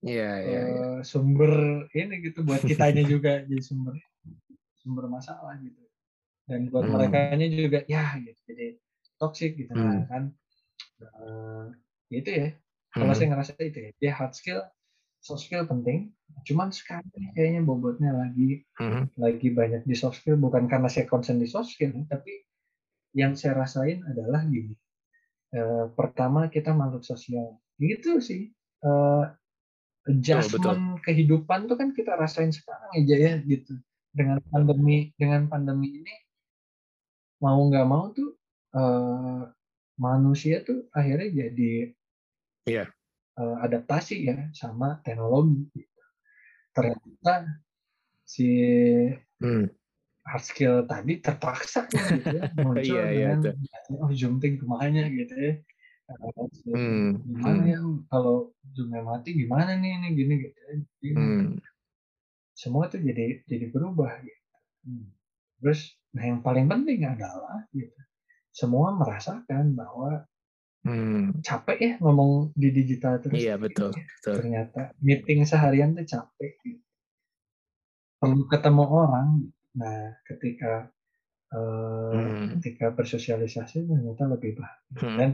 Iya, iya, uh, sumber ini gitu buat kitanya [laughs] juga jadi sumber sumber masalah gitu. Dan buat hmm. mereka juga ya gitu jadi toxic gitu hmm. kan. Uh, gitu ya. Kalau hmm. saya ngerasa itu ya, dia hard skill soft skill penting. Cuman sekarang kayaknya bobotnya lagi mm-hmm. lagi banyak di soft skill. Bukan karena saya concern di soft skill tapi yang saya rasain adalah gini. Uh, pertama kita makhluk sosial. Gitu sih. Uh, adjustment oh, kehidupan tuh kan kita rasain sekarang aja ya gitu. Dengan pandemi dengan pandemi ini mau nggak mau tuh uh, manusia tuh akhirnya jadi yeah uh, adaptasi ya sama teknologi. Ternyata si hmm. hard skill tadi terpaksa gitu ya [laughs] muncul iya, dengan iya, oh zooming ke mana gitu ya. hmm. Gimana hmm. ya kalau zoomnya mati gimana nih ini gini gitu ya. Jadi, hmm. Semua tuh jadi jadi berubah gitu. Hmm. Terus nah yang paling penting adalah gitu semua merasakan bahwa Hmm. Capek ya ngomong di digital terus. Iya betul. betul. Ternyata meeting seharian tuh capek. Gitu. Perlu ketemu orang. Nah ketika uh, hmm. ketika bersosialisasi ternyata lebih baik. Hmm. Dan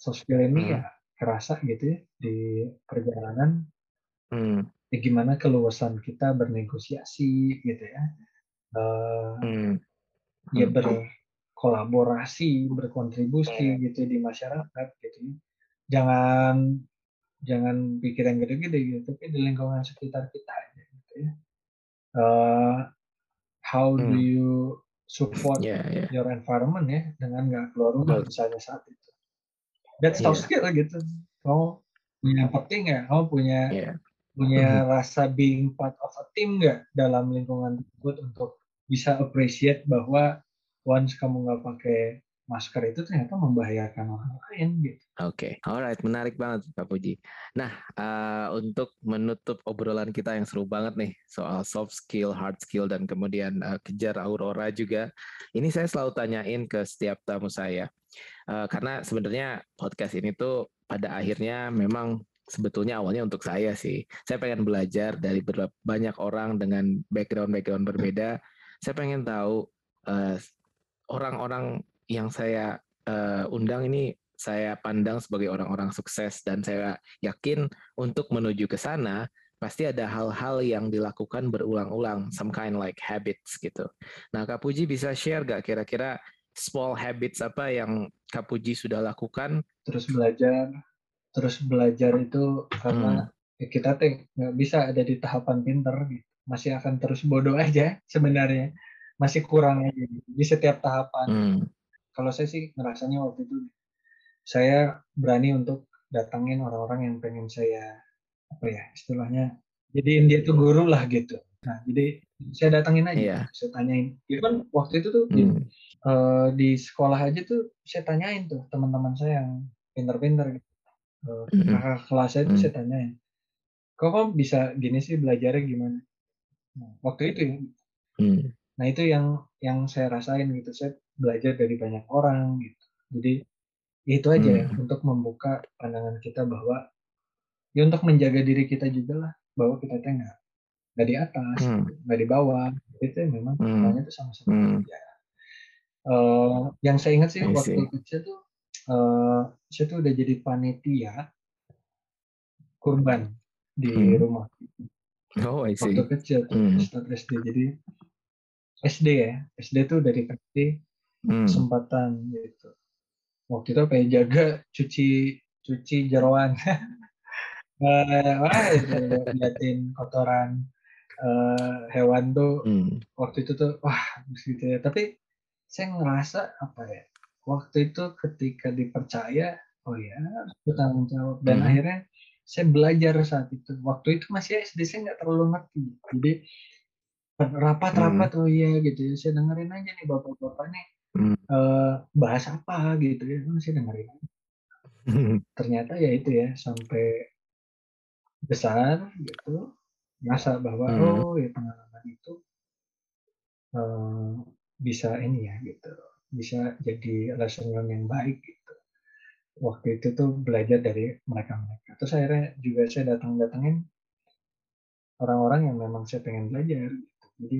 sosial ini hmm. ya kerasa gitu ya di perjalanan. Hmm. Ya gimana keluasan kita bernegosiasi gitu ya. Uh, hmm. Ya ber kolaborasi, berkontribusi hmm. gitu di masyarakat gitu. Jangan jangan pikir yang gede-gede gitu, tapi di lingkungan sekitar kita aja gitu ya. Uh, how hmm. do you support yeah, yeah. your environment ya dengan nggak keluar rumah misalnya saat itu. That's yeah. skill gitu. Kamu punya penting ya, kamu punya yeah. punya mm -hmm. rasa being part of a team nggak dalam lingkungan tersebut untuk bisa appreciate bahwa once kamu nggak pakai masker itu ternyata membahayakan orang lain gitu. Oke, okay. alright, menarik banget Pak Puji. Nah, uh, untuk menutup obrolan kita yang seru banget nih soal soft skill, hard skill, dan kemudian uh, kejar aurora juga. Ini saya selalu tanyain ke setiap tamu saya, uh, karena sebenarnya podcast ini tuh pada akhirnya memang sebetulnya awalnya untuk saya sih. Saya pengen belajar dari banyak orang dengan background-background berbeda. Saya pengen tahu orang-orang yang saya uh, undang ini saya pandang sebagai orang-orang sukses dan saya yakin untuk menuju ke sana pasti ada hal-hal yang dilakukan berulang-ulang, some kind like habits gitu. Nah, Kak Puji bisa share gak kira-kira small habits apa yang Kak Puji sudah lakukan? Terus belajar, terus belajar itu karena hmm. kita tuh nggak bisa ada di tahapan pinter, gitu. masih akan terus bodoh aja sebenarnya, masih kurang aja di setiap tahapan. Hmm. Kalau saya sih ngerasanya waktu itu saya berani untuk datangin orang-orang yang pengen saya apa ya istilahnya jadi dia tuh guru lah gitu nah jadi saya datangin aja yeah. saya tanyain itu kan waktu itu tuh hmm. di, uh, di sekolah aja tuh saya tanyain tuh teman-teman saya yang pinter-pinter gitu uh, kakak kelas saya tuh hmm. saya tanyain kok kok bisa gini sih belajarnya gimana nah, waktu itu ya hmm. Nah itu yang yang saya rasain gitu saya belajar dari banyak orang gitu jadi itu aja ya, hmm. untuk membuka pandangan kita bahwa ya untuk menjaga diri kita juga lah bahwa kita tuh nggak nggak di atas hmm. nggak di bawah itu memang hmm. semuanya itu sama-sama hmm. ya uh, yang saya ingat sih waktu kecil tuh uh, saya tuh udah jadi panitia kurban di hmm. rumah oh I see. waktu kecil tuh hmm. SD jadi SD ya. SD tuh dari kecil hmm. kesempatan gitu. Waktu itu ya jaga cuci cuci jeroan uh, [laughs] wah itu liatin kotoran uh, hewan tuh. Hmm. waktu itu tuh wah gitu ya. Tapi saya ngerasa apa ya waktu itu ketika dipercaya oh ya bertanggung jawab. Dan hmm. akhirnya saya belajar saat itu. Waktu itu masih SD saya nggak terlalu ngerti. Jadi rapat-rapat hmm. oh iya gitu ya saya dengerin aja nih bapak-bapak nih hmm. uh, bahas apa gitu ya masih dengerin [laughs] ternyata ya itu ya sampai besar gitu masa bahwa hmm. oh ya pengalaman itu uh, bisa ini ya gitu bisa jadi lesson learn yang baik gitu waktu itu tuh belajar dari mereka mereka terus akhirnya juga saya datang datangin orang-orang yang memang saya pengen belajar. Jadi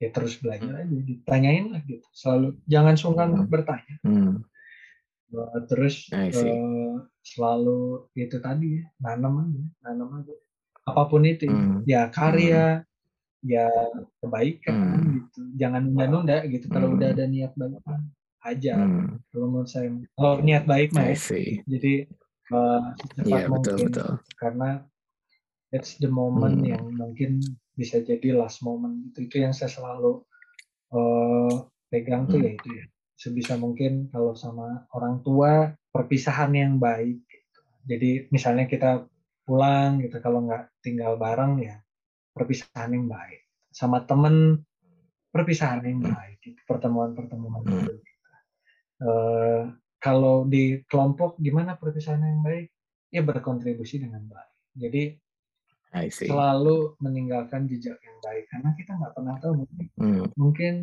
ya terus belajar hmm. aja ditanyain lah gitu selalu jangan sungkan hmm. untuk bertanya hmm. Uh, terus uh, selalu itu tadi ya nanam aja nanam aja apa pun itu ya. hmm. ya karya hmm. ya kebaikan hmm. gitu jangan nunda-nunda gitu kalau hmm. udah ada niat baik aja hmm. kalau menurut saya kalau niat baik mah ya. jadi uh, cepat yeah, mungkin betul, betul. karena that's the moment hmm. yang mungkin bisa jadi last moment itu itu yang saya selalu uh, pegang tuh hmm. ya itu ya sebisa mungkin kalau sama orang tua perpisahan yang baik gitu. jadi misalnya kita pulang gitu kalau nggak tinggal bareng ya perpisahan yang baik sama temen perpisahan yang hmm. baik gitu. pertemuan-pertemuan hmm. itu gitu. uh, kalau di kelompok gimana perpisahan yang baik ya berkontribusi dengan baik jadi selalu meninggalkan jejak yang baik karena kita nggak pernah tahu mungkin hmm. mungkin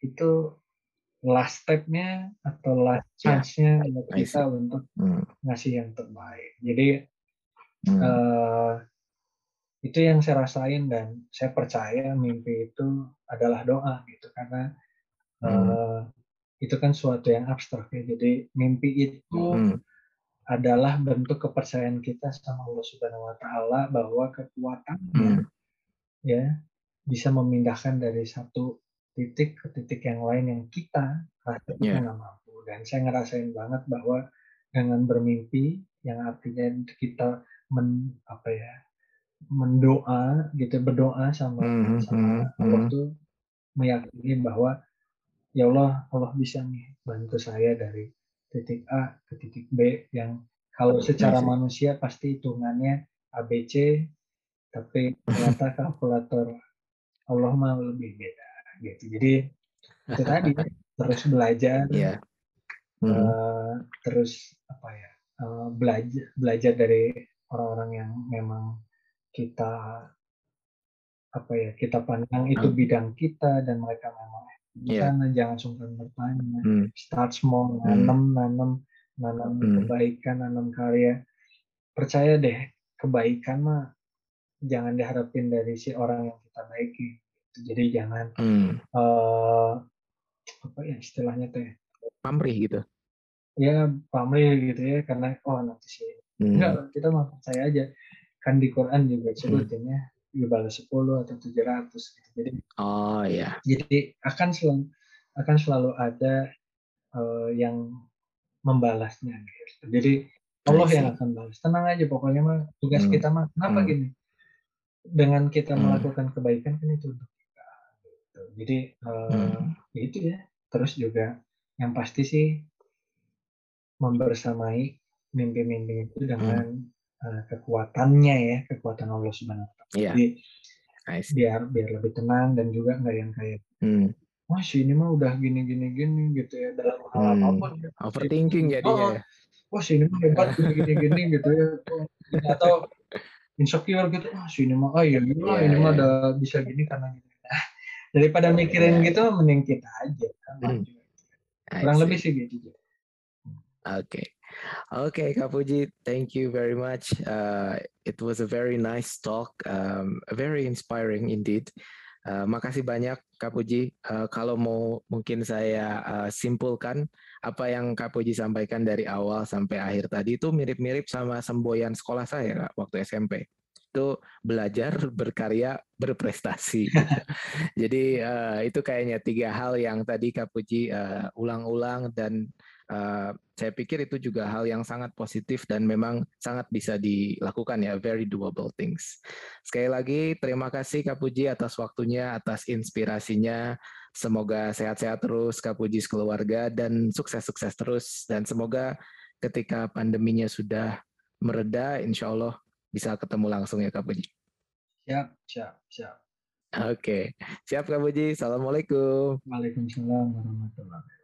itu last stepnya atau last chance-nya buat kita untuk hmm. ngasih yang terbaik jadi hmm. uh, itu yang saya rasain dan saya percaya mimpi itu adalah doa gitu karena hmm. uh, itu kan suatu yang abstrak ya jadi mimpi itu hmm adalah bentuk kepercayaan kita sama Allah Subhanahu wa taala bahwa kekuatannya hmm. ya bisa memindahkan dari satu titik ke titik yang lain yang kita rasanya yeah. nggak mampu dan saya ngerasain banget bahwa dengan bermimpi yang artinya kita men apa ya mendoa gitu berdoa sama mm -hmm. sama hmm, Allah mm -hmm. tuh meyakini bahwa ya Allah Allah bisa nih bantu saya dari titik A ke titik B yang kalau secara Masih. manusia pasti hitungannya ABC tapi ternyata kalkulator Allah mah lebih beda gitu jadi itu [laughs] tadi terus belajar yeah. hmm. uh, terus apa ya uh, belajar belajar dari orang-orang yang memang kita apa ya kita pandang itu hmm. bidang kita dan mereka memang di yeah. sana jangan sungkan bertanya hmm. start small nanam hmm. nanam nanam hmm. kebaikan nanam karya percaya deh kebaikan mah jangan diharapin dari si orang yang kita baiki jadi jangan hmm. uh, apa ya istilahnya teh pamrih gitu ya pamrih gitu ya karena oh nanti sih hmm. enggak kita mah percaya aja kan di Quran juga sebutinnya hmm. Dibalas 10 atau 700 gitu. jadi oh ya jadi akan selalu akan selalu ada uh, yang membalasnya gitu. jadi Allah yang akan balas tenang aja pokoknya mah tugas hmm. kita mah kenapa hmm. gini dengan kita hmm. melakukan kebaikan kan itu untuk kita gitu. jadi uh, hmm. ya itu ya terus juga yang pasti sih membersamai mimpi-mimpi itu dengan hmm. uh, kekuatannya ya kekuatan Allah Subhanahu Yeah. Jadi biar biar lebih tenang dan juga nggak yang kayak hmm. wah si ini mah udah gini gini gini gitu ya dalam hal hmm. apa pun. Ya. Overthinking jadi oh, ya. Wah si ini mah hebat gini gini gini gitu ya atau [laughs] insecure gitu wah si ini mah oh iya ini mah yeah, ini mah iya. udah bisa gini karena gini. Nah, [laughs] daripada mikirin yeah. gitu mending kita aja kan. Hmm. Kurang lebih sih gitu. Okay. Okay, Kak Puji, thank you very much. Uh, it was a very nice talk, um, very inspiring indeed. Uh, makasih banyak Kak Puji. Uh, kalau mau mungkin saya uh, simpulkan apa yang Kak Puji sampaikan dari awal sampai akhir tadi itu mirip-mirip sama semboyan sekolah saya Kak, waktu SMP. Itu belajar, berkarya, berprestasi. [laughs] Jadi uh, itu kayaknya tiga hal yang tadi Kak Puji uh, ulang-ulang dan uh, saya pikir itu juga hal yang sangat positif dan memang sangat bisa dilakukan ya, very doable things. Sekali lagi terima kasih Kak Puji atas waktunya, atas inspirasinya. Semoga sehat-sehat terus Kak Puji keluarga dan sukses-sukses terus dan semoga ketika pandeminya sudah mereda, insya Allah bisa ketemu langsung ya Kak Puji. Siap, siap, siap. Oke, siap Kak Puji. Assalamualaikum. Waalaikumsalam warahmatullahi